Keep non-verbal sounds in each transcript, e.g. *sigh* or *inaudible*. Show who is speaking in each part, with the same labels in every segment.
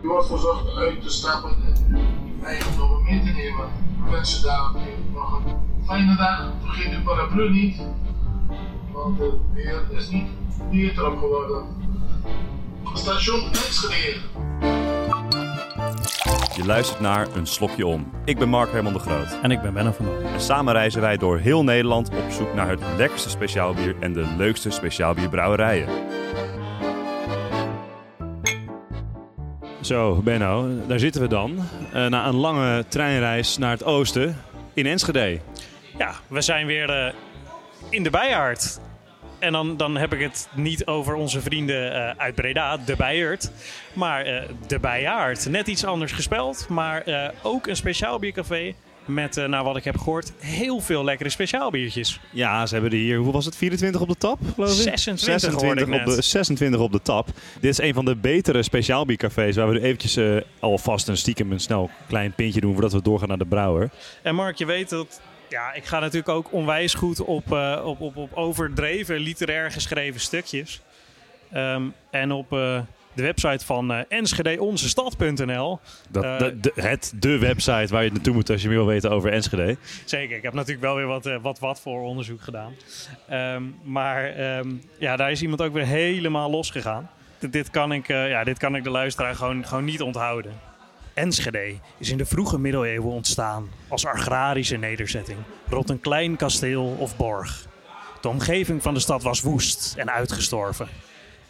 Speaker 1: Je wordt verzocht uit te stappen en je eigendom mee te nemen. Ik wens je daarmee nog een fijne dag. Vergeet uw paraplu niet, want het weer is niet beter geworden. Station Enschede.
Speaker 2: Je luistert naar Een Slokje Om. Ik ben Mark Herman de Groot.
Speaker 3: En ik ben Benno van Dijk.
Speaker 2: En samen reizen wij door heel Nederland op zoek naar het lekkerste speciaalbier en de leukste speciaalbierbrouwerijen.
Speaker 3: Zo, Benno, daar zitten we dan. Eh, na een lange treinreis naar het oosten in Enschede.
Speaker 4: Ja, we zijn weer eh, in de Bijaard. En dan, dan heb ik het niet over onze vrienden eh, uit Breda, de Bijaard. Maar de Bijaard. Net iets anders gespeld, maar ook een speciaal biercafé. Met, eh, naar wat ik heb gehoord, heel veel lekkere speciaalbiertjes.
Speaker 3: Ja, ze hebben er hier, hoe was het, 24 op de tap, geloof ik?
Speaker 4: 26 hoorde ik
Speaker 3: op
Speaker 4: net.
Speaker 3: de, 26 op de tap. Dit is een van de betere speciaalbiercafés waar we nu eventjes eh, alvast een stiekem een snel klein pintje doen voordat we doorgaan naar de brouwer.
Speaker 4: En Mark, je weet dat. Ja, ik ga natuurlijk ook onwijs goed op, eh, op, op, op overdreven literair geschreven stukjes. Ehm, en op de website van eh enschedeonzestad.nl.
Speaker 3: Dat,
Speaker 4: Eh,
Speaker 3: de, de- het, de website waar je naartoe moet als je meer wil weten over Enschede.
Speaker 4: Zeker, ik heb natuurlijk wel weer wat, eh, wat, wat voor onderzoek gedaan. Ehm, maar ehm, ja, daar is iemand ook weer helemaal losgegaan. Dit, dit, kan ik, ja, dit kan ik de luisteraar gewoon, gewoon niet onthouden. Enschede is in de vroege middeleeuwen ontstaan als agrarische nederzetting rond een klein kasteel of borg. De omgeving van de stad was woest en uitgestorven.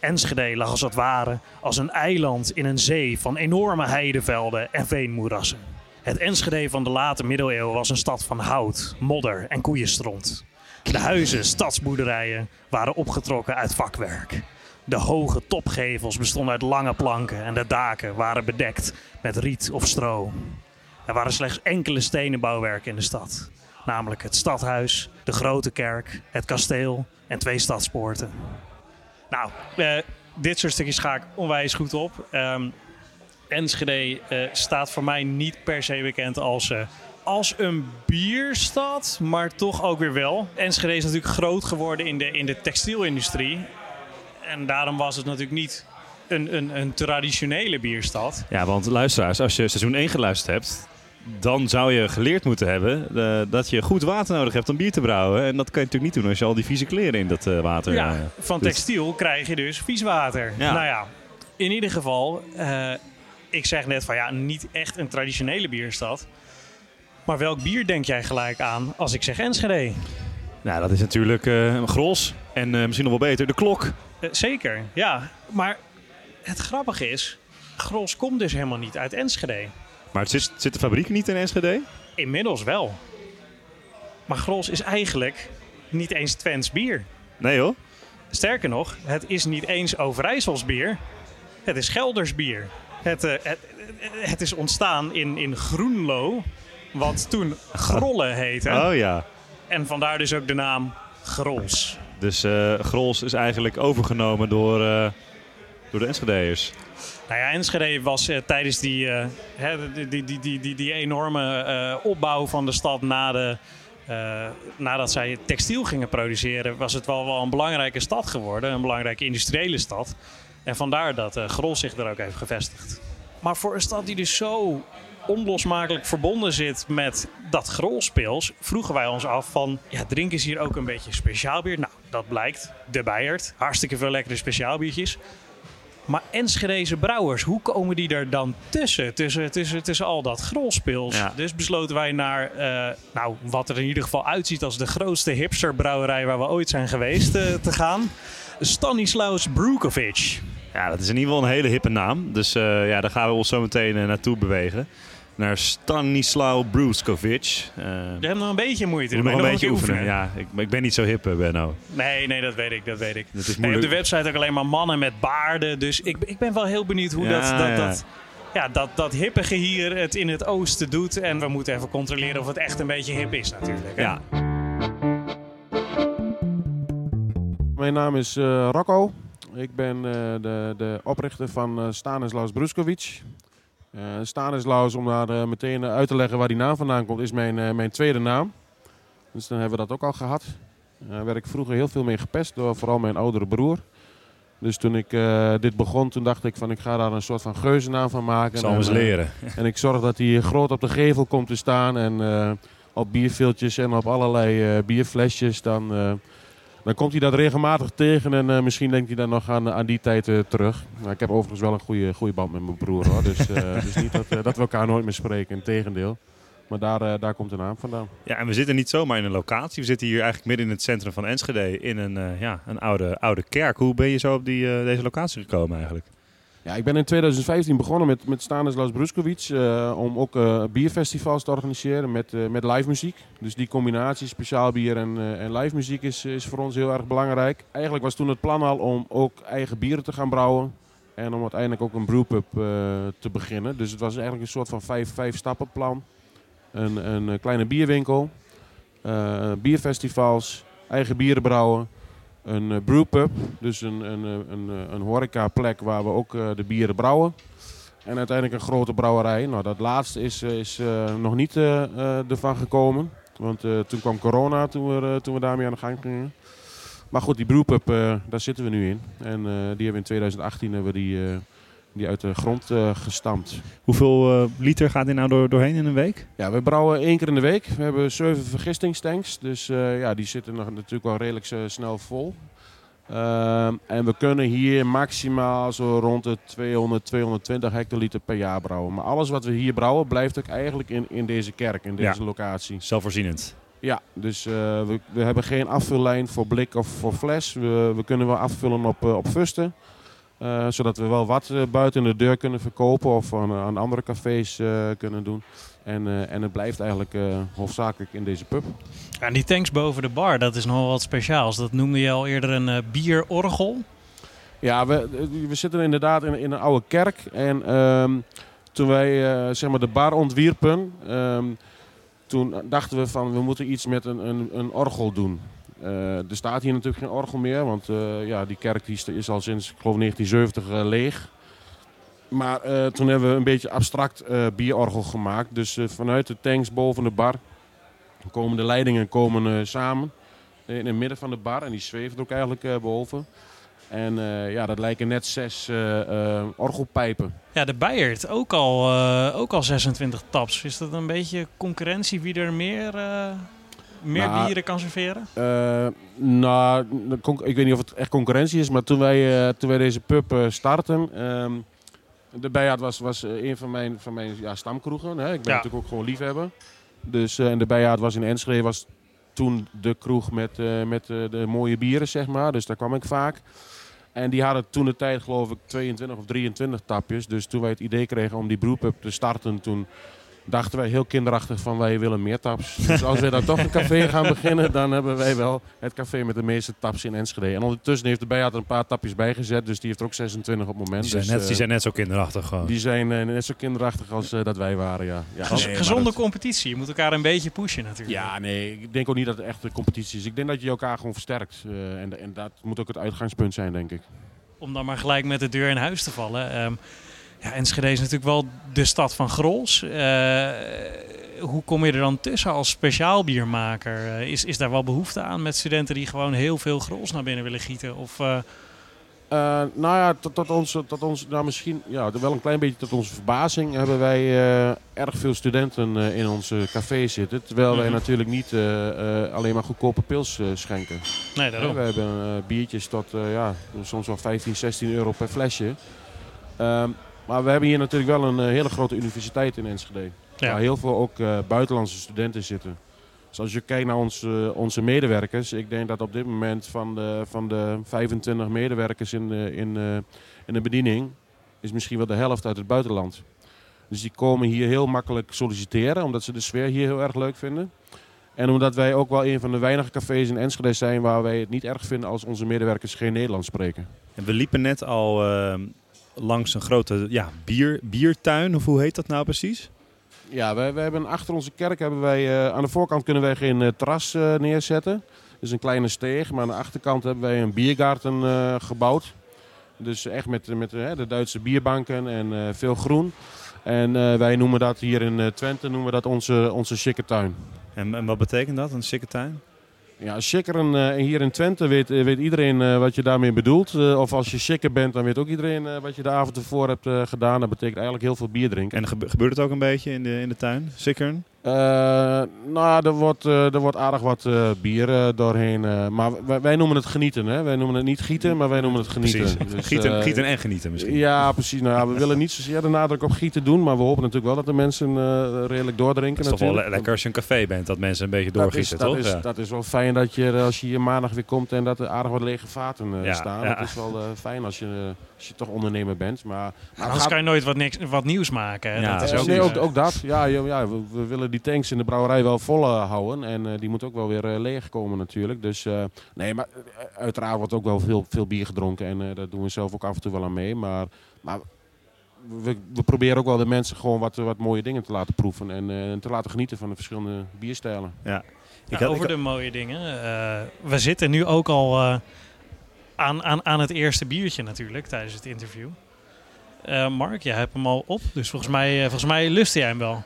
Speaker 4: Enschede lag als het ware als een eiland in een zee van enorme heidevelden en veenmoerassen. Het Enschede van de late middeleeuwen was een stad van hout, modder en koeienstront. De huizen, stadsboerderijen waren opgetrokken uit vakwerk. De hoge topgevels bestonden uit lange planken en de daken waren bedekt met riet of stro. Er waren slechts enkele stenen bouwwerken in de stad, namelijk het stadhuis, de grote kerk, het kasteel en twee stadspoorten. Nou, eh, dit soort stukjes ga ik onwijs goed op. Ehm, Enschede eh, staat voor mij niet per se bekend als, eh, als een bierstad, maar toch ook weer wel. Enschede is natuurlijk groot geworden in de, in de textielindustrie. En daarom was het natuurlijk niet een, een, een traditionele bierstad.
Speaker 3: Ja, want luisteraars, als je seizoen 1 geluisterd hebt, dan zou je geleerd moeten hebben eh, dat je goed water nodig hebt om bier te brouwen. En dat kan je natuurlijk niet doen als je al die vieze kleren in dat eh, water...
Speaker 4: Ja,
Speaker 3: eh,
Speaker 4: van
Speaker 3: doet.
Speaker 4: textiel krijg je dus vies water.
Speaker 3: Ja.
Speaker 4: Nou ja, in ieder geval, ik zeg net van ja, niet echt een traditionele bierstad. Maar welk bier denk jij gelijk aan als ik zeg Enschede?
Speaker 3: Nou, dat is natuurlijk eh Gros. En misschien nog wel beter, de klok.
Speaker 4: Zeker, ja. Maar het grappige is, Gros komt dus helemaal niet uit Enschede.
Speaker 3: Maar het zit, zit de fabriek niet in Enschede?
Speaker 4: Inmiddels wel. Maar Gros is eigenlijk niet eens Twents bier.
Speaker 3: Nee hoor.
Speaker 4: Sterker nog, het is niet eens Overijssels bier. Het is Gelders bier. Het, eh, het, het is ontstaan in, in Groenlo, wat toen Grolle heette.
Speaker 3: Oh ja.
Speaker 4: En vandaar dus ook de naam Grols.
Speaker 3: Dus eh Grols is eigenlijk overgenomen door, eh, door de Enschedeërs.
Speaker 4: Nou ja, Enschede was eh, tijdens die, eh, die, die, die, die, die, die enorme eh, opbouw van de stad na de, nadat zij textiel gingen produceren, was het wel, wel een belangrijke stad geworden. Een belangrijke industriële stad. En vandaar dat Grols zich er ook heeft gevestigd. Maar voor een stad die dus zo onlosmakelijk verbonden zit met dat Grolspils, vroegen wij ons af van, ja, drinken ze hier ook een beetje speciaal bier? Nou, dat blijkt. De Bijert. Hartstikke veel lekkere speciaalbiertjes. Maar Enschedeze brouwers, hoe komen die er dan tussen? Tussen, tussen, tussen al dat grolspils.
Speaker 3: Ja.
Speaker 4: Dus besloten wij naar, eh, nou, wat er in ieder geval uitziet als de grootste hipsterbrouwerij waar we ooit zijn geweest eh, te gaan. Stanislaus Brukovic.
Speaker 3: Ja, dat is in ieder geval een hele hippe naam. Dus eh, ja, daar gaan we ons zo meteen naartoe bewegen. Naar Stanislaw Bruskovic. Eh
Speaker 4: Je hebt nog een beetje moeite.
Speaker 3: moet
Speaker 4: Dan
Speaker 3: nog een
Speaker 4: je
Speaker 3: beetje oefenen. Ja, ik, ik ben niet zo hip, eh, Benno.
Speaker 4: Nee, nee, dat weet ik, dat weet ik.
Speaker 3: Het is
Speaker 4: Nee, op
Speaker 3: moeilijk.
Speaker 4: de website ook alleen maar mannen met baarden. Dus ik, ik ben wel heel benieuwd hoe
Speaker 3: Ja,
Speaker 4: dat, dat,
Speaker 3: ja.
Speaker 4: dat, ja, dat, dat hippige hier het in het oosten doet. En we moeten even controleren of het echt een beetje hip is natuurlijk. hè.
Speaker 3: Ja,
Speaker 5: Mijn naam is eh, Rocco. Ik ben eh, de, de oprichter van eh, Stanislaus Bruskovic. Eh Stanislaus, om daar eh, meteen uit te leggen waar die naam vandaan komt, is mijn, eh, mijn tweede naam. Dus dan hebben we dat ook al gehad. Daar werd ik vroeger heel veel mee gepest door vooral mijn oudere broer. Dus toen ik eh, dit begon, toen dacht ik van ik ga daar een soort van geuzennaam van maken.
Speaker 3: Zal eens
Speaker 5: eh,
Speaker 3: leren.
Speaker 5: En ik zorg dat hij groot op de gevel komt te staan en eh, op bierviltjes en op allerlei eh, bierflesjes. Dan, eh, dan komt hij dat regelmatig tegen en eh, misschien denkt hij dan nog aan, aan die tijd eh, terug. Maar ik heb overigens wel een goede, goede band met mijn broer hoor. Dus het is niet dat, dat we elkaar nooit meer spreken, in tegendeel. Maar daar, daar komt de naam vandaan.
Speaker 3: Ja, en we zitten niet zomaar in een locatie. We zitten hier eigenlijk midden in het centrum van Enschede in een, ja, een oude, oude kerk. Hoe ben je zo op die, deze locatie gekomen eigenlijk?
Speaker 5: Ja, ik ben in 2015 begonnen met, met Stanislaus Bruskovic eh, om ook eh, bierfestivals te organiseren met, eh, met live muziek. Dus die combinatie speciaal bier en, en live muziek is, is voor ons heel erg belangrijk. Eigenlijk was toen het plan al om ook eigen bieren te gaan brouwen. En om uiteindelijk ook een brewpub te beginnen. Dus het was eigenlijk een soort van vijf, vijf stappen plan. Een, een kleine bierwinkel, bierfestivals, eigen bieren brouwen. Een eh, brewpub, dus een, een, eh, een, eh, een horecaplek waar we ook de bieren brouwen. En uiteindelijk een grote brouwerij. Nou, dat laatste is, is nog niet ervan gekomen. Want toen kwam corona, toen we, toen we daarmee aan de gang gingen. Maar goed, die brewpub, daar zitten we nu in. En die hebben in 2018 hebben we die, die uit de grond eh, gestampt.
Speaker 3: Hoeveel eh, liter gaat dit nou door, doorheen in een week?
Speaker 5: Ja, we brouwen één keer in de week. We hebben zeven vergistingstanks. Dus eh, ja, die zitten nog natuurlijk wel redelijk snel vol. Ehm, en we kunnen hier maximaal zo rond de 200, 220 hectoliter per jaar brouwen. Maar alles wat we hier brouwen blijft ook eigenlijk in, in deze kerk, in deze
Speaker 3: Ja.
Speaker 5: locatie.
Speaker 3: Zelfvoorzienend.
Speaker 5: Ja, dus we, we hebben geen afvullijn voor blik of voor fles. We, we kunnen wel afvullen op, op fusten. Eh, zodat we wel wat eh, buiten de deur kunnen verkopen of aan, aan andere cafés eh, kunnen doen. En, eh, en het blijft eigenlijk eh, hoofdzakelijk in deze pub.
Speaker 4: Ja, en die tanks boven de bar, dat is nogal wat speciaals. Dat noemde je al eerder een eh, bierorgel.
Speaker 5: Ja, we, we zitten inderdaad in, in een oude kerk. En ehm, toen wij eh, zeg maar de bar ontwierpen, ehm, toen dachten we van we moeten iets met een, een, een orgel doen. Eh, er staat hier natuurlijk geen orgel meer, want eh, ja, die kerk is- al sinds ik geloof 1970 eh, leeg. Maar toen hebben we een beetje abstract bierorgel gemaakt. Dus vanuit de tanks boven de bar komen de leidingen komen, samen in het midden van de bar. En die zweven ook eigenlijk boven. En ja, dat lijken net zes orgelpijpen.
Speaker 4: Ja, de Beiert, ook al, ook al 26 taps. Is dat een beetje concurrentie wie er meer, meer
Speaker 5: Nou,
Speaker 4: bieren kan serveren?
Speaker 5: Eh, nou, ik weet niet of het echt concurrentie is, maar toen wij, eh, toen wij deze pub eh, starten, ehm de Bijaard was, was een van mijn, van mijn ja, stamkroegen. Hè. Ik ben
Speaker 4: Ja.
Speaker 5: natuurlijk ook gewoon liefhebber. Dus, en de Bijaard was in Enschede was toen de kroeg met, met de mooie bieren, zeg maar. Dus daar kwam ik vaak. En die hadden toen de tijd, geloof ik, 22 of 23 tapjes. Dus toen wij het idee kregen om die brewpub te starten, toen dachten wij heel kinderachtig van wij willen meer taps. Dus als we dan toch een café gaan beginnen, dan hebben wij wel het café met de meeste taps in Enschede. En ondertussen heeft de Bijaard er een paar tapjes bijgezet, dus die heeft er ook 26 op het moment.
Speaker 3: Die zijn,
Speaker 5: Dus,
Speaker 3: net,
Speaker 5: eh,
Speaker 3: die zijn net zo kinderachtig gewoon.
Speaker 5: die zijn eh, net zo kinderachtig als eh, dat wij waren, ja. ja
Speaker 4: Gez-
Speaker 5: nee, maar
Speaker 4: gezonde
Speaker 5: dat-
Speaker 4: competitie. Je moet elkaar een beetje pushen natuurlijk.
Speaker 5: ja, nee, ik denk ook niet dat het echt een competitie is. Ik denk dat je elkaar gewoon versterkt. eh, en, en dat moet ook het uitgangspunt zijn, denk ik.
Speaker 4: Om dan maar gelijk met de deur in huis te vallen. Ehm, ja, Enschede is natuurlijk wel de stad van Grols. Eh, hoe kom je er dan tussen als speciaalbiermaker? Eh, is, is daar wel behoefte aan met studenten die gewoon heel veel Grols naar binnen willen gieten? Of, eh,
Speaker 5: nou ja, tot, tot ons, tot ons nou misschien, ja, wel een klein beetje tot onze verbazing hebben wij erg veel studenten in onze café zitten. Terwijl wij
Speaker 4: Mhm.
Speaker 5: natuurlijk niet alleen maar goedkope pils schenken.
Speaker 4: nee, daarom.
Speaker 5: We hebben biertjes tot ja, soms wel 15, 16 euro per flesje. Ehm, maar we hebben hier natuurlijk wel een eh, hele grote universiteit in Enschede.
Speaker 4: Ja.
Speaker 5: Waar heel veel ook eh, buitenlandse studenten zitten. Dus als je kijkt naar ons, eh, onze medewerkers, ik denk dat op dit moment van de, van de 25 medewerkers in de, in, eh, in de bediening, is misschien wel de helft uit het buitenland. Dus die komen hier heel makkelijk solliciteren, omdat ze de sfeer hier heel erg leuk vinden. En omdat wij ook wel een van de weinige cafés in Enschede zijn waar wij het niet erg vinden als onze medewerkers geen Nederlands spreken.
Speaker 3: En we liepen net al ehm, langs een grote ja, bier, biertuin. Of hoe heet dat nou precies?
Speaker 5: Ja, wij, wij hebben achter onze kerk hebben wij, eh, aan de voorkant kunnen wij geen eh, terras eh, neerzetten. Dus een kleine steeg, maar aan de achterkant hebben wij een biergarten gebouwd. Dus echt met, met de Duitse bierbanken en veel groen. En wij noemen dat hier in Twente noemen we dat onze, onze chique tuin.
Speaker 3: En, en wat betekent dat, een sikke tuin?
Speaker 5: Ja, shikkeren eh, hier in Twente weet, eh, weet iedereen eh, wat je daarmee bedoelt. Of als je shikker bent, dan weet ook iedereen wat je de avond ervoor hebt gedaan. Dat betekent eigenlijk heel veel bier drinken.
Speaker 3: En gebe- gebeurt het ook een beetje in de, in de tuin? Sikkern?
Speaker 5: Eh, nou, er wordt, eh, er wordt aardig wat eh, bier doorheen. eh, maar wij, wij noemen het genieten. Hè? Wij noemen het niet gieten, maar wij noemen het genieten.
Speaker 3: Precies.
Speaker 5: Dus, *laughs*
Speaker 3: gieten, gieten en genieten misschien.
Speaker 5: Ja, precies. Nou, ja, we willen niet zozeer de nadruk op gieten doen. Maar we hopen natuurlijk wel dat de mensen eh, redelijk doordrinken.
Speaker 3: Het is toch wel
Speaker 5: natuurlijk.
Speaker 3: le- lekker als je een café bent, dat mensen een beetje
Speaker 5: Dat is,
Speaker 3: doorgieten,
Speaker 5: dat,
Speaker 3: toch?
Speaker 5: is,
Speaker 3: Ja.
Speaker 5: dat is wel fijn dat je als je hier maandag weer komt en dat er aardig wat lege vaten eh,
Speaker 3: Ja,
Speaker 5: staan.
Speaker 3: ja.
Speaker 5: Dat is wel eh, fijn als je, als je toch ondernemer bent. Maar, maar
Speaker 4: Anders
Speaker 5: gaat-
Speaker 4: kan je nooit wat, niks, wat nieuws maken. dat is ook,
Speaker 5: nee, ook, ook dat. Ja, ja, ja, we, we willen die tanks in de brouwerij wel vol eh, houden. En eh, die moet ook wel weer eh, leeg komen natuurlijk. Dus eh, nee, maar uiteraard wordt ook wel veel, veel bier gedronken. En eh daar doen we zelf ook af en toe wel aan mee. Maar, maar we, we proberen ook wel de mensen gewoon wat, wat mooie dingen te laten proeven. En eh, te laten genieten van de verschillende bierstijlen.
Speaker 3: Ja. Had-
Speaker 4: over
Speaker 3: ik-
Speaker 4: de mooie dingen. eh, we zitten nu ook al eh, aan, aan, aan het eerste biertje natuurlijk tijdens het interview. Eh, Mark, jij hebt hem al op, dus volgens mij, eh, volgens mij lustte jij hem wel.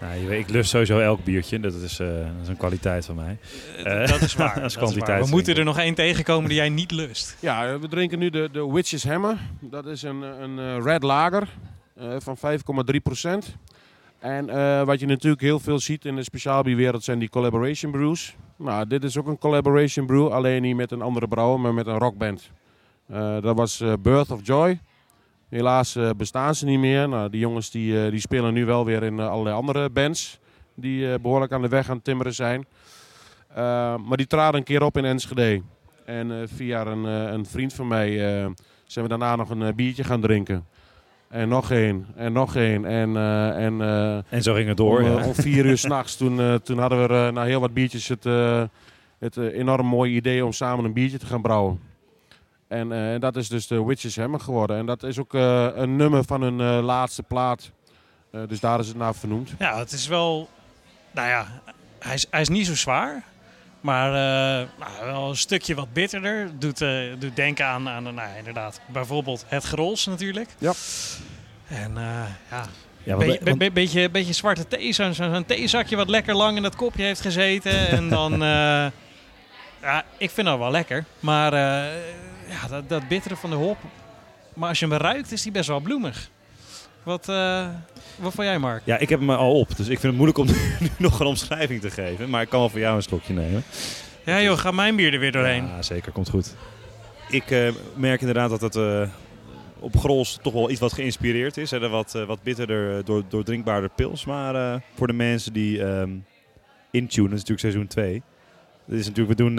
Speaker 3: Nou, je weet, ik lust sowieso elk biertje. Dat is, eh, dat is een kwaliteit van mij.
Speaker 4: Eh, dat is waar. *laughs*
Speaker 3: dat is
Speaker 4: dat is waar. We moeten er nog één tegenkomen die jij niet lust.
Speaker 5: Ja, we drinken nu de, de Witch's Hammer. Dat is een, een eh, red lager eh, van 5,3 procent. En eh, wat je natuurlijk heel veel ziet in de speciaalbierwereld zijn die collaboration brews. Nou, dit is ook een collaboration brew, alleen niet met een andere brouwer, maar met een rockband. Eh, dat was eh, Birth of Joy. Helaas eh, bestaan ze niet meer. Nou, die jongens die, eh, die spelen nu wel weer in eh, allerlei andere bands die eh, behoorlijk aan de weg aan het timmeren zijn. Maar die traden een keer op in Enschede. En via een, een vriend van mij zijn we daarna nog een biertje gaan drinken. En nog één, en nog één. En, en
Speaker 3: En zo ging het door.
Speaker 5: om,
Speaker 3: ja.
Speaker 5: om vier uur *laughs* s'nachts, toen, toen hadden we na heel wat biertjes het, het enorm mooie idee om samen een biertje te gaan brouwen. En eh, dat is dus de Witches Hammer geworden. En dat is ook eh, een nummer van hun eh, laatste plaat. Eh, dus daar is het naar vernoemd.
Speaker 4: Ja, het is wel... Nou ja, hij is, hij is niet zo zwaar. Maar eh, nou, wel een stukje wat bitterder. Doet, eh, doet denken aan, aan nou, ja, inderdaad, bijvoorbeeld het grols natuurlijk.
Speaker 5: Ja.
Speaker 4: En eh, ja,
Speaker 3: Ja,
Speaker 4: Be- be- be- beetje, beetje zwarte thee, zo'n zo'n zo'n theezakje wat lekker lang in dat kopje heeft gezeten. en dan, *laughs* eh, ja, ik vind dat wel lekker. Maar eh, ja, dat, dat bittere van de hop. Maar als je hem ruikt, is die best wel bloemig. Wat, eh, wat vond jij, Mark?
Speaker 3: ja, ik heb hem al op. Dus ik vind het moeilijk om *laughs* nu nog een omschrijving te geven. Maar ik kan wel voor jou een slokje nemen.
Speaker 4: Ja joh, ga mijn bier er weer doorheen.
Speaker 3: Ja, zeker. Komt goed. Ik eh, merk inderdaad dat het eh, op Grols toch wel iets wat geïnspireerd is. Hè, wat, wat bitterder, door, doordrinkbaarder pils. Maar voor de mensen die ehm intunen, dat is natuurlijk seizoen 2. Dat is natuurlijk, we doen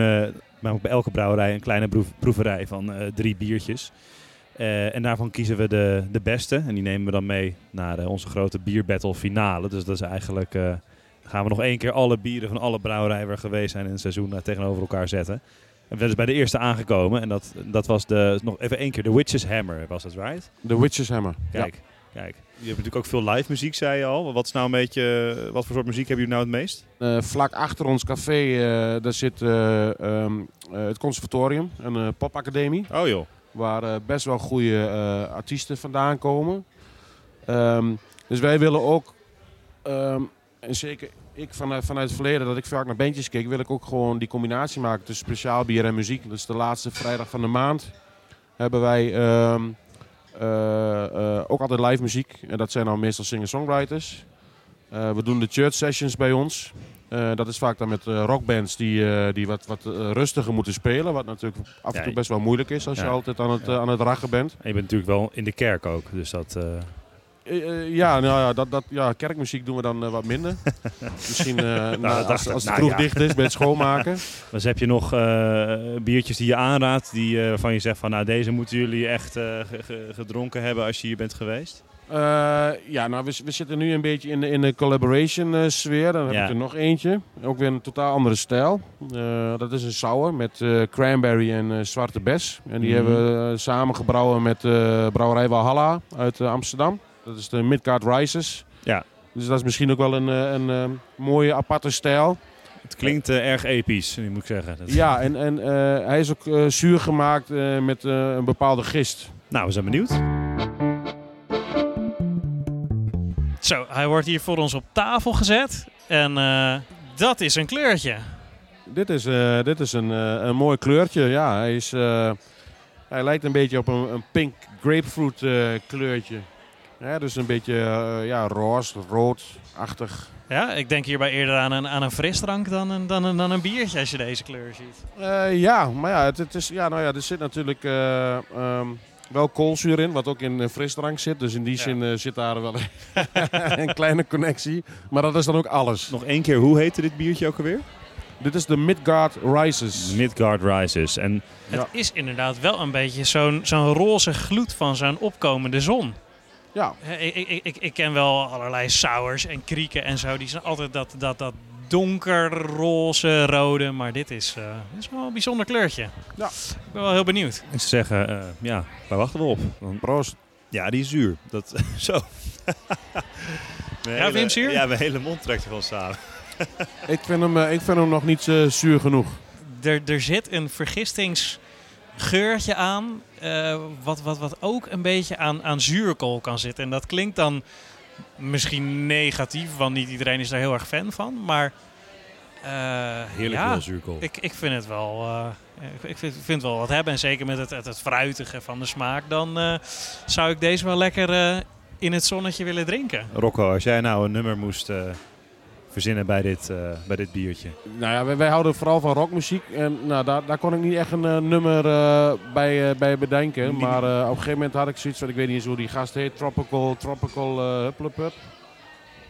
Speaker 3: maar ook bij elke brouwerij een kleine proef- proeverij van eh, drie biertjes. Eh, en daarvan kiezen we de, de beste. En die nemen we dan mee naar eh, onze grote bierbattle finale. Dus dat is eigenlijk... gaan we nog één keer alle bieren van alle brouwerijen waar we geweest zijn in het seizoen tegenover elkaar zetten. En we zijn dus bij de eerste aangekomen. En dat, dat was de, nog even één keer de Witch's Hammer, was dat right?
Speaker 5: De Witches Hammer.
Speaker 3: Kijk, kijk. Je hebt natuurlijk ook veel live muziek, zei je al. Wat is nou een beetje, wat voor soort muziek hebben jullie nou het meest?
Speaker 5: Eh, vlak achter ons café eh, daar zit eh, ehm, eh, het conservatorium, een eh, popacademie.
Speaker 3: Oh joh.
Speaker 5: Waar best wel goede eh, artiesten vandaan komen. Ehm, dus wij willen ook, ehm, en zeker ik vanuit, vanuit het verleden dat ik vaak naar bandjes keek, wil ik ook gewoon die combinatie maken tussen speciaal bier en muziek. Dus de laatste vrijdag van de maand hebben wij ook altijd live muziek. En dat zijn dan meestal singer-songwriters. Eh, we doen de church sessions bij ons. Eh, dat is vaak dan met eh, rockbands die, eh, die wat, wat eh, rustiger moeten spelen. Wat natuurlijk af en toe best wel moeilijk is als je altijd aan het, eh, aan het rachen bent.
Speaker 3: En je bent natuurlijk wel in de kerk ook. Dus dat... eh,
Speaker 5: Eh, ja, nou ja, dat, dat, ja, kerkmuziek doen we dan eh, wat minder. *laughs* Misschien na-
Speaker 3: dat dacht
Speaker 5: als, als de
Speaker 3: Nou,
Speaker 5: kroeg
Speaker 3: ja.
Speaker 5: dicht is bij het schoonmaken. *laughs*
Speaker 3: dus heb je nog biertjes die je aanraadt, die, waarvan je zegt van nou deze moeten jullie echt ge- ge- gedronken hebben als je hier bent geweest?
Speaker 5: Ja, nou, we, we zitten nu een beetje in de, in de collaboration sfeer. Dan heb
Speaker 3: Ja.
Speaker 5: ik er nog eentje. Ook weer een totaal andere stijl. Dat is een sour met cranberry en zwarte bes. En die
Speaker 3: Mhm.
Speaker 5: hebben we samen gebrouwen met brouwerij Valhalla uit Amsterdam. Dat is de Midgard Rises.
Speaker 3: Ja.
Speaker 5: Dus dat is misschien ook wel een, eh, een, eh, mooie aparte stijl.
Speaker 3: Het klinkt eh, erg episch, nu moet ik zeggen. Dat-
Speaker 5: Ja, en, en eh, hij is ook zuur gemaakt eh, met eh, een bepaalde gist.
Speaker 3: Nou, we zijn benieuwd.
Speaker 4: Zo, hij wordt hier voor ons op tafel gezet. En eh, dat is een kleurtje.
Speaker 5: Dit is, eh, dit is een, eh, een mooi kleurtje. Ja, hij, is, eh, hij lijkt een beetje op een, een pink grapefruit eh, kleurtje. Ja, dus een beetje eh, ja, roze, roodachtig.
Speaker 4: Ja, ik denk hierbij eerder aan een, aan een frisdrank dan een, dan, een, dan een biertje als je deze kleur ziet.
Speaker 5: Eh, ja, maar ja, het, het is, ja, nou ja, er zit natuurlijk eh, ehm, wel koolzuur in, wat ook in frisdrank zit. Dus in die
Speaker 4: Ja.
Speaker 5: zin zit daar wel *laughs* een kleine connectie. Maar dat is dan ook alles.
Speaker 3: Nog één keer, hoe heette dit biertje ook alweer?
Speaker 5: Dit is de Midgard Rises.
Speaker 3: Midgard Rises. En
Speaker 4: Het
Speaker 5: Ja.
Speaker 4: is inderdaad wel een beetje zo'n zo'n roze gloed van zo'n opkomende zon.
Speaker 5: Ja,
Speaker 4: Ik, ik, ik, ik ken wel allerlei sours en krieken en zo. Die zijn altijd dat, dat, dat donkerroze rode. Maar dit is, eh, dit is wel een bijzonder kleurtje.
Speaker 5: Ja.
Speaker 4: Ik ben wel heel benieuwd.
Speaker 3: ik zou zeggen, eh, ja, waar wachten we op? Dan-
Speaker 5: proost.
Speaker 3: ja, die is zuur. Dat, *laughs* zo. *laughs*
Speaker 4: Ja, vind je hem zuur?
Speaker 3: Ja, mijn hele mond trekt er gewoon samen.
Speaker 5: Ik vind hem, eh, ik vind hem nog niet eh, zuur genoeg.
Speaker 4: Er, er zit een vergistingsgeurtje aan. eh, wat, wat, wat ook een beetje aan, aan zuurkool kan zitten. En dat klinkt dan misschien negatief, want niet iedereen is daar heel erg fan van. Maar eh,
Speaker 3: Heerlijk
Speaker 4: ja,
Speaker 3: veel zuurkool.
Speaker 4: Ik, ik vind het wel. eh, ik, vind, ik vind het wel wat hebben. En zeker met het, het, het fruitige van de smaak. Dan eh, zou ik deze wel lekker eh, in het zonnetje willen drinken.
Speaker 3: Rocco, als jij nou een nummer moest eh, verzinnen bij dit, eh, bij dit biertje.
Speaker 5: Nou ja, wij, wij houden vooral van rockmuziek. En nou, daar, daar kon ik niet echt een eh, nummer eh, bij, eh, bij bedenken. Maar eh, op een gegeven moment had ik zoiets van, ik weet niet eens hoe die gast heet. Tropical, Tropical uh, Hupplepup.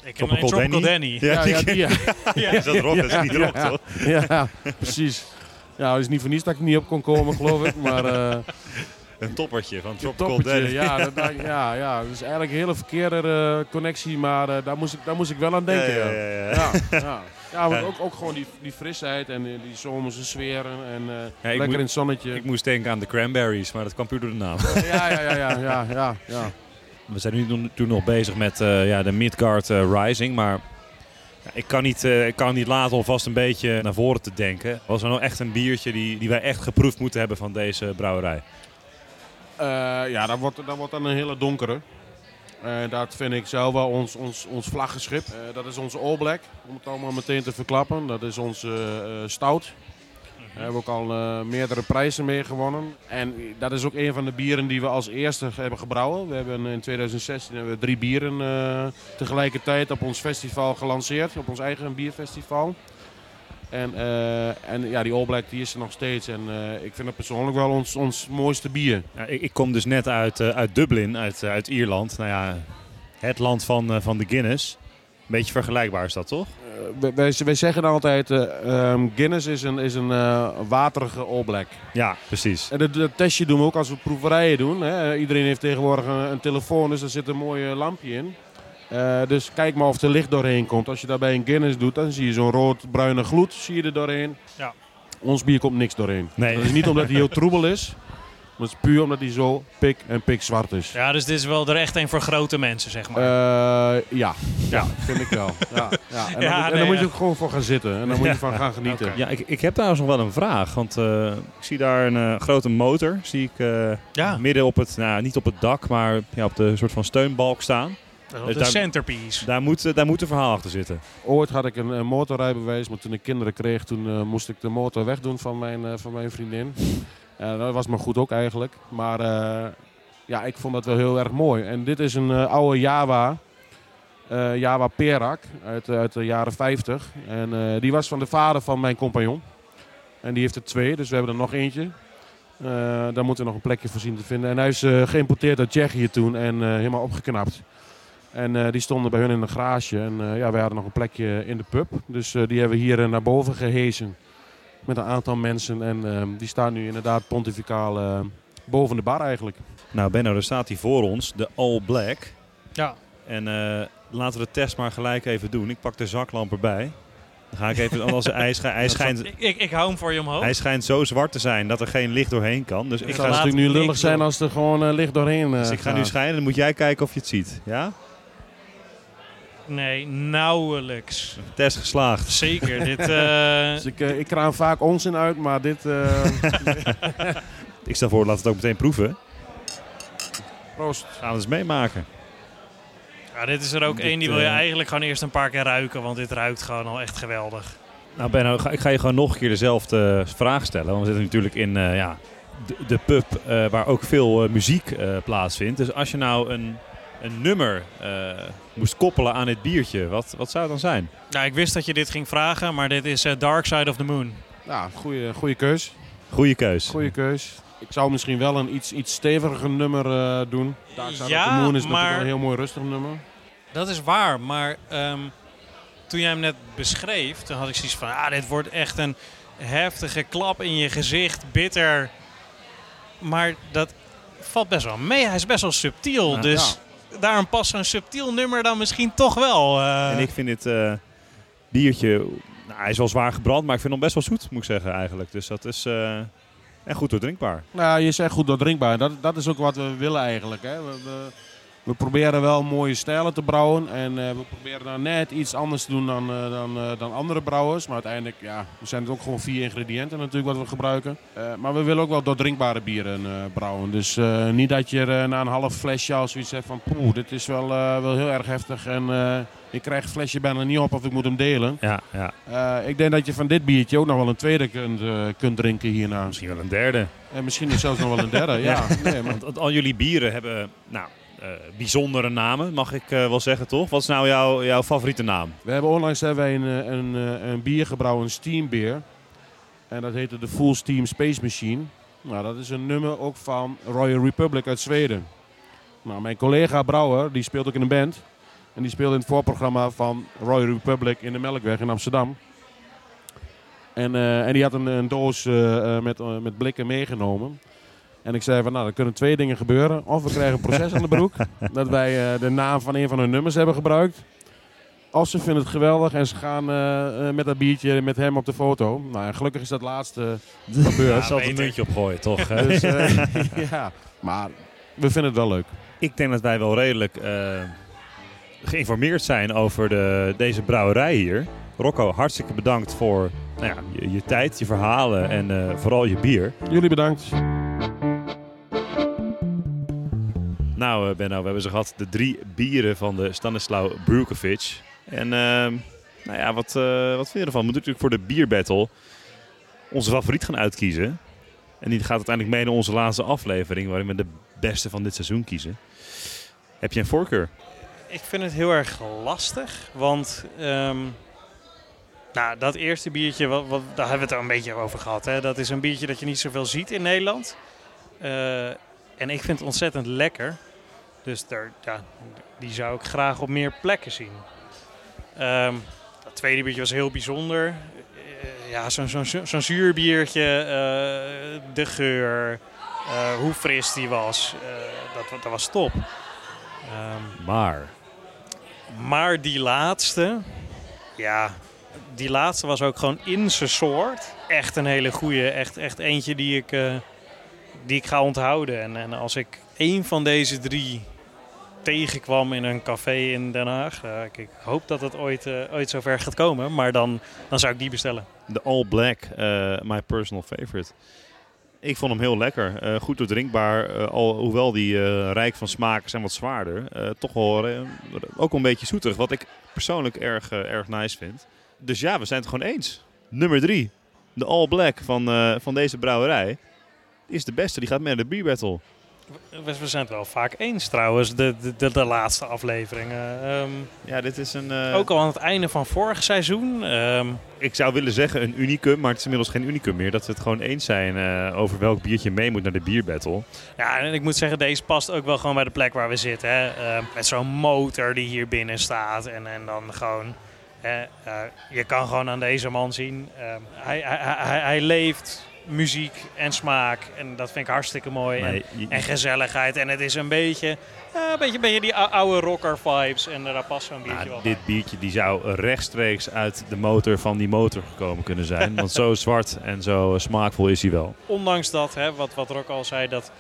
Speaker 4: Ik
Speaker 3: Tropical
Speaker 4: heb een Tropical
Speaker 3: Danny?
Speaker 4: Danny.
Speaker 5: Ja, ja, die, ja. *laughs*
Speaker 3: Is dat rock? Dat is niet
Speaker 5: Ja,
Speaker 3: rock,
Speaker 5: ja.
Speaker 3: toch?
Speaker 5: ja, precies. Ja, het is niet voor niets dat ik niet op kon komen, geloof ik. Maar eh
Speaker 3: Een toppertje van Tropical
Speaker 5: toppertje,
Speaker 3: Danny.
Speaker 5: ja, dat, *laughs* dat- ja, ja, dus eigenlijk een hele verkeerde eh, connectie. Maar eh, daar, moest ik, daar moest ik wel aan denken.
Speaker 3: Ja,
Speaker 5: Ja,
Speaker 3: ja, ja, ja.
Speaker 5: ja. ja. *laughs* ja maar
Speaker 3: Ja.
Speaker 5: ook, ook gewoon die, die frisheid en die zomerse sfeer. En eh,
Speaker 3: Ja,
Speaker 5: lekker in het zonnetje.
Speaker 3: Ik moest denken aan de Cranberries, maar dat kwam puur door de naam.
Speaker 5: Ja, ja, ja, ja, ja, ja, ja. *laughs*
Speaker 3: We zijn nu nog- toen nog bezig met ja, de Midgard Rising, maar ja, ik, kan niet, ik kan niet laten om vast een beetje naar voren te denken. Was er nou echt een biertje die, die wij echt geproefd moeten hebben van deze brouwerij?
Speaker 5: Eh, ja, dat wordt, dat wordt dan een hele donkere. Eh, dat vind ik zelf wel ons, ons, ons vlaggenschip. Eh, dat is onze All Black, om het allemaal meteen te verklappen. Dat is onze stout. Daar hebben we ook al meerdere prijzen mee gewonnen. En dat is ook een van de bieren die we als eerste hebben gebrouwen. We hebben in 2016 hebben we drie bieren tegelijkertijd op ons festival gelanceerd. Op ons eigen bierfestival. En, eh, en ja, die All Black die is er nog steeds. En eh, ik vind het persoonlijk wel ons, ons mooiste bier.
Speaker 3: Ja, ik, ik kom dus net uit, eh, uit Dublin, uit, uit Ierland. Nou ja, het land van, van de Guinness. Een beetje vergelijkbaar is dat, toch?
Speaker 5: Wij- wij, wij zeggen altijd, eh, ehm, Guinness is een, is een waterige All Black.
Speaker 3: Ja, precies.
Speaker 5: En dat, dat testje doen we ook als we proeverijen doen. Hè. Iedereen heeft tegenwoordig een, een telefoon, dus daar zit een mooi lampje in. Eh, dus kijk maar of er licht doorheen komt. Als je daarbij een Guinness doet, dan zie je zo'n rood-bruine gloed zie je er doorheen.
Speaker 4: Ja.
Speaker 5: Ons bier komt niks doorheen.
Speaker 3: Nee.
Speaker 5: Dat is niet omdat hij heel troebel is, maar het is puur omdat hij zo pik en pik zwart is.
Speaker 4: Ja, dus dit is wel er echt een voor grote mensen, zeg maar.
Speaker 5: Eh, ja. ja, vind ik wel. Ja, ja. En, *laughs* dan,
Speaker 4: Ja,
Speaker 5: moet- en
Speaker 4: nee,
Speaker 5: dan moet je ook gewoon voor gaan zitten. En dan moet je van gaan genieten.
Speaker 3: Ja, ik, ik heb trouwens nog wel een vraag. Want eh, ik zie daar een grote motor. Zie ik eh,
Speaker 4: ja,
Speaker 3: midden op het, nou niet op het dak, maar ja, op de soort van steunbalk staan.
Speaker 4: De
Speaker 3: dus daar-
Speaker 4: centerpiece.
Speaker 3: Daar moet, eh, daar moet een verhaal achter zitten.
Speaker 5: Ooit had ik een, een motorrijbewijs, maar toen ik kinderen kreeg, toen eh, moest ik de motor wegdoen van mijn, eh, van mijn vriendin. Eh, dat was maar goed ook eigenlijk. Maar eh, ja, ik vond dat wel heel erg mooi. En dit is een eh, oude Java, eh, Java Perak uit, uit de jaren 50. En eh, die was van de vader van mijn compagnon. En die heeft er twee, dus we hebben er nog eentje. Eh, daar moeten we nog een plekje voor zien te vinden. En hij is eh, geïmporteerd uit Tsjechië toen en eh, helemaal opgeknapt. En eh, die stonden bij hun in een garage. En eh, ja, wij hadden nog een plekje in de pub. Dus eh, die hebben we hier naar boven gehezen. Met een aantal mensen. En eh, die staan nu inderdaad pontificaal boven de bar eigenlijk.
Speaker 3: Nou Benno, daar staat hij voor ons, de All Black.
Speaker 4: Ja.
Speaker 3: En eh, laten we de test maar gelijk even doen. Ik pak de zaklamp erbij. Dan ga ik even, hij, schijnt, hij, schijnt,
Speaker 4: Ik, ik, ik hou hem voor je omhoog.
Speaker 3: hij schijnt zo zwart te zijn dat er geen licht doorheen kan. Dus ik
Speaker 5: Het
Speaker 3: ga,
Speaker 5: natuurlijk nu lullig zijn als er gewoon licht doorheen eh,
Speaker 3: dus ik ga nu schijnen. Dan moet jij kijken of je het ziet. Ja?
Speaker 4: Nee, nauwelijks.
Speaker 3: Test geslaagd.
Speaker 4: Zeker. *laughs* dit, eh,
Speaker 5: Dus ik, eh, ik kraam vaak onzin uit, maar dit... eh *laughs*
Speaker 3: Ik stel voor, laten we het ook meteen proeven.
Speaker 5: proost.
Speaker 3: Gaan we eens meemaken.
Speaker 4: ja, dit is er ook
Speaker 3: Dit,
Speaker 4: één die wil je eigenlijk gewoon eerst een paar keer ruiken. Want dit ruikt gewoon al echt geweldig.
Speaker 3: Nou Benno, ik ga je gewoon nog een keer dezelfde vraag stellen. Want we zitten natuurlijk in eh, ja, de, de pub eh, waar ook veel eh, muziek eh, plaatsvindt. Dus als je nou een, een nummer eh, moest koppelen aan dit biertje, wat, wat zou het dan zijn?
Speaker 4: Nou, ik wist dat je dit ging vragen, maar dit is eh, Dark Side of the Moon.
Speaker 5: Ja, goede, goede keus.
Speaker 3: Goeie keus.
Speaker 5: Goede keus. Ik zou misschien wel een iets, iets steviger nummer eh, doen. Dark Side
Speaker 4: Ja,
Speaker 5: of the Moon is
Speaker 4: maar-
Speaker 5: natuurlijk een heel mooi rustig nummer.
Speaker 4: Dat is waar, maar ehm, toen jij hem net beschreef, toen had ik zoiets van, ah, dit wordt echt een heftige klap in je gezicht, bitter. Maar dat valt best wel mee. Hij is best wel subtiel,
Speaker 3: Ja.
Speaker 4: dus daarom past zo'n subtiel nummer dan misschien toch wel. eh.
Speaker 3: En ik vind dit eh, biertje, nou, hij is wel zwaar gebrand, maar ik vind hem best wel zoet, moet ik zeggen eigenlijk. Dus dat is eh en goed doordrinkbaar.
Speaker 5: Nou, je zegt goed doordrinkbaar. Dat, dat is ook wat we willen eigenlijk. Hè. We, we, we proberen wel mooie stijlen te brouwen. En eh, we proberen dan net iets anders te doen dan, eh, dan, eh, dan andere brouwers. Maar uiteindelijk ja, zijn het ook gewoon vier ingrediënten natuurlijk wat we gebruiken. Maar we willen ook wel doordrinkbare bieren brouwen. Dus niet dat je na een half flesje al zoiets hebt van... Poeh, dit is wel, wel heel erg heftig. En ik krijg het flesje bijna niet op of ik moet hem delen.
Speaker 3: Ja, ja.
Speaker 5: Ik denk dat je van dit biertje ook nog wel een tweede kunt, kunt drinken hierna.
Speaker 3: Misschien wel een derde.
Speaker 5: En misschien zelfs nog wel een derde. *laughs* ja. Nee, maar
Speaker 3: Want, want al jullie bieren hebben nou, bijzondere namen, mag ik eh, wel zeggen, toch? Wat is nou jouw, jouw favoriete naam?
Speaker 5: We hebben onlangs hebben wij een, eh, een, eh, een bier gebrouwen, een steambeer. En dat heette de Full Steam Space Machine. Nou, dat is een nummer ook van Royal Republic uit Zweden. Nou, mijn collega brouwer, die speelt ook in een band. En die speelde in het voorprogramma van Royal Republic in de Melkweg in Amsterdam. En, eh, en die had een, een doos eh, eh, met, eh, met blikken meegenomen. En ik zei van, nou, er kunnen twee dingen gebeuren. Of we krijgen een proces aan de broek. *laughs* dat wij eh, de naam van een van hun nummers hebben gebruikt. Of ze vinden het geweldig en ze gaan eh, eh, met dat biertje met hem op de foto. Nou, en gelukkig is dat laatste gebeurd.
Speaker 3: Daar zal een muntje op gooien, toch?
Speaker 5: Dus, *laughs* ja, maar we vinden het wel leuk.
Speaker 3: ik denk dat wij wel redelijk geïnformeerd zijn over de, deze brouwerij hier. Rocco, hartstikke bedankt voor nou ja, je, je tijd, je verhalen en vooral je bier.
Speaker 5: Jullie bedankt.
Speaker 3: Nou, eh, Benno, we hebben ze gehad. De drie bieren van de Stanislaw Brukovic. En ehm, nou ja, wat, eh, wat vind je ervan? We moeten natuurlijk voor de bierbattle onze favoriet gaan uitkiezen. En die gaat uiteindelijk mee naar onze laatste aflevering, waarin we de beste van dit seizoen kiezen. Heb je een voorkeur?
Speaker 4: Ik vind het heel erg lastig, want ehm, nou, dat eerste biertje, wat, daar hebben we het al een beetje over gehad. Hè? Dat is een biertje dat je niet zoveel ziet in Nederland. Eh, en ik vind het ontzettend lekker. Dus daar, ja, die zou ik graag op meer plekken zien. Ehm, dat tweede biertje was heel bijzonder. Eh, ja, zo'n zo'n zo'n zuurbiertje, eh, de geur, eh, hoe fris die was, dat, dat was top. Ehm,
Speaker 3: Maar,
Speaker 4: maar die laatste, ja, die laatste was ook gewoon in zijn soort. Echt een hele goeie, echt, echt eentje die ik, die ik ga onthouden. En, en als ik één van deze drie tegenkwam in een café in Den Haag, ik, hoop dat het ooit, eh, ooit zover gaat komen, maar dan, dan zou ik die bestellen.
Speaker 3: de All Black, eh my personal favorite. Ik vond hem heel lekker. Eh, goed doordrinkbaar. al, hoewel die rijk van smaak en wat zwaarder. toch wel ook een beetje zoetig. Wat ik persoonlijk erg, erg nice vind. Dus ja, we zijn het gewoon eens. Nummer drie. De All Black van, van deze brouwerij. Is de beste. Die gaat mee naar de Beer Battle.
Speaker 4: We, we zijn het wel vaak eens trouwens, de, de, de, de laatste afleveringen. Ehm,
Speaker 3: Ja, dit is een... eh,
Speaker 4: ook al aan het einde van vorig seizoen. ehm,
Speaker 3: Ik zou willen zeggen een unicum, maar het is inmiddels geen unicum meer. Dat we het gewoon eens zijn eh, over welk biertje mee moet naar de Beer Battle.
Speaker 4: Ja, en ik moet zeggen, deze past ook wel gewoon bij de plek waar we zitten. Hè. Eh, met zo'n motor die hier binnen staat. En, en dan gewoon... hè, eh, je kan gewoon aan deze man zien. hij, hij, hij, hij leeft muziek en smaak. En dat vind ik hartstikke mooi. En,
Speaker 3: je-
Speaker 4: en gezelligheid. En het is een beetje, eh, een beetje, een beetje die ou- oude rocker vibes. En daar past zo'n biertje
Speaker 3: Nou,
Speaker 4: wel
Speaker 3: dit biertje die zou rechtstreeks uit de motor van die motor gekomen kunnen zijn. Want zo *laughs* zwart en zo smaakvol is hij wel.
Speaker 4: ondanks dat, hè, wat, wat Rock al zei, dat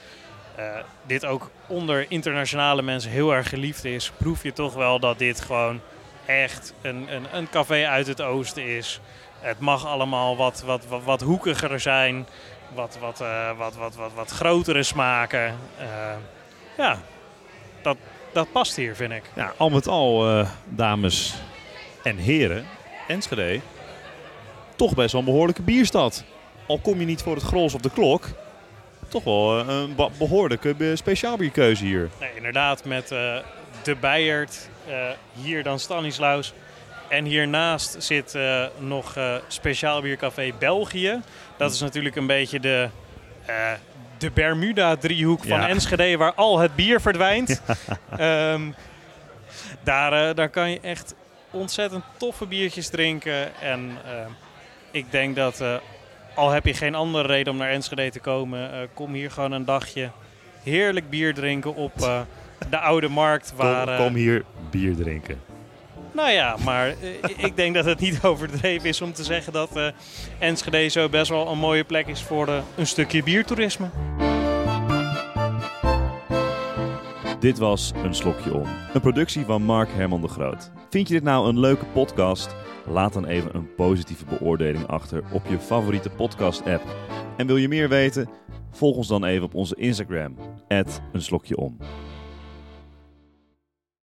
Speaker 4: eh, dit ook onder internationale mensen heel erg geliefd is, proef je toch wel dat dit gewoon echt een, een, een café uit het oosten is. Het mag allemaal wat, wat, wat, wat hoekiger zijn, wat, wat, eh, wat, wat, wat, wat grotere smaken. Eh, ja, dat, dat past hier, vind ik.
Speaker 3: Ja, al met al, eh, dames en heren, Enschede toch best wel een behoorlijke bierstad. Al kom je niet voor het grols op de klok, toch wel een be- behoorlijke eh, speciaalbierkeuze hier.
Speaker 4: Nee, inderdaad, met de Bijert, hier dan Stanislaus. En hiernaast zit eh, nog eh Speciaal Biercafé België. Dat is natuurlijk een beetje de, eh, de Bermuda-driehoek van
Speaker 3: Ja.
Speaker 4: Enschede, waar al het bier verdwijnt. Ehm, daar, daar kan je echt ontzettend toffe biertjes drinken. En ik denk dat, al heb je geen andere reden om naar Enschede te komen, kom hier gewoon een dagje heerlijk bier drinken op de oude markt. Waar,
Speaker 3: Kom, kom hier bier drinken.
Speaker 4: Nou ja, maar eh, ik denk dat het niet *laughs* overdreven is om te zeggen dat eh, Enschede zo best wel een mooie plek is voor eh, een stukje biertoerisme.
Speaker 2: Dit was Een Slokje Om. Een productie van Mark Herman de Groot. Vind je dit nou een leuke podcast? Laat dan even een positieve beoordeling achter op je favoriete podcast-app. En wil je meer weten? Volg ons dan even op onze Instagram, een slokje om.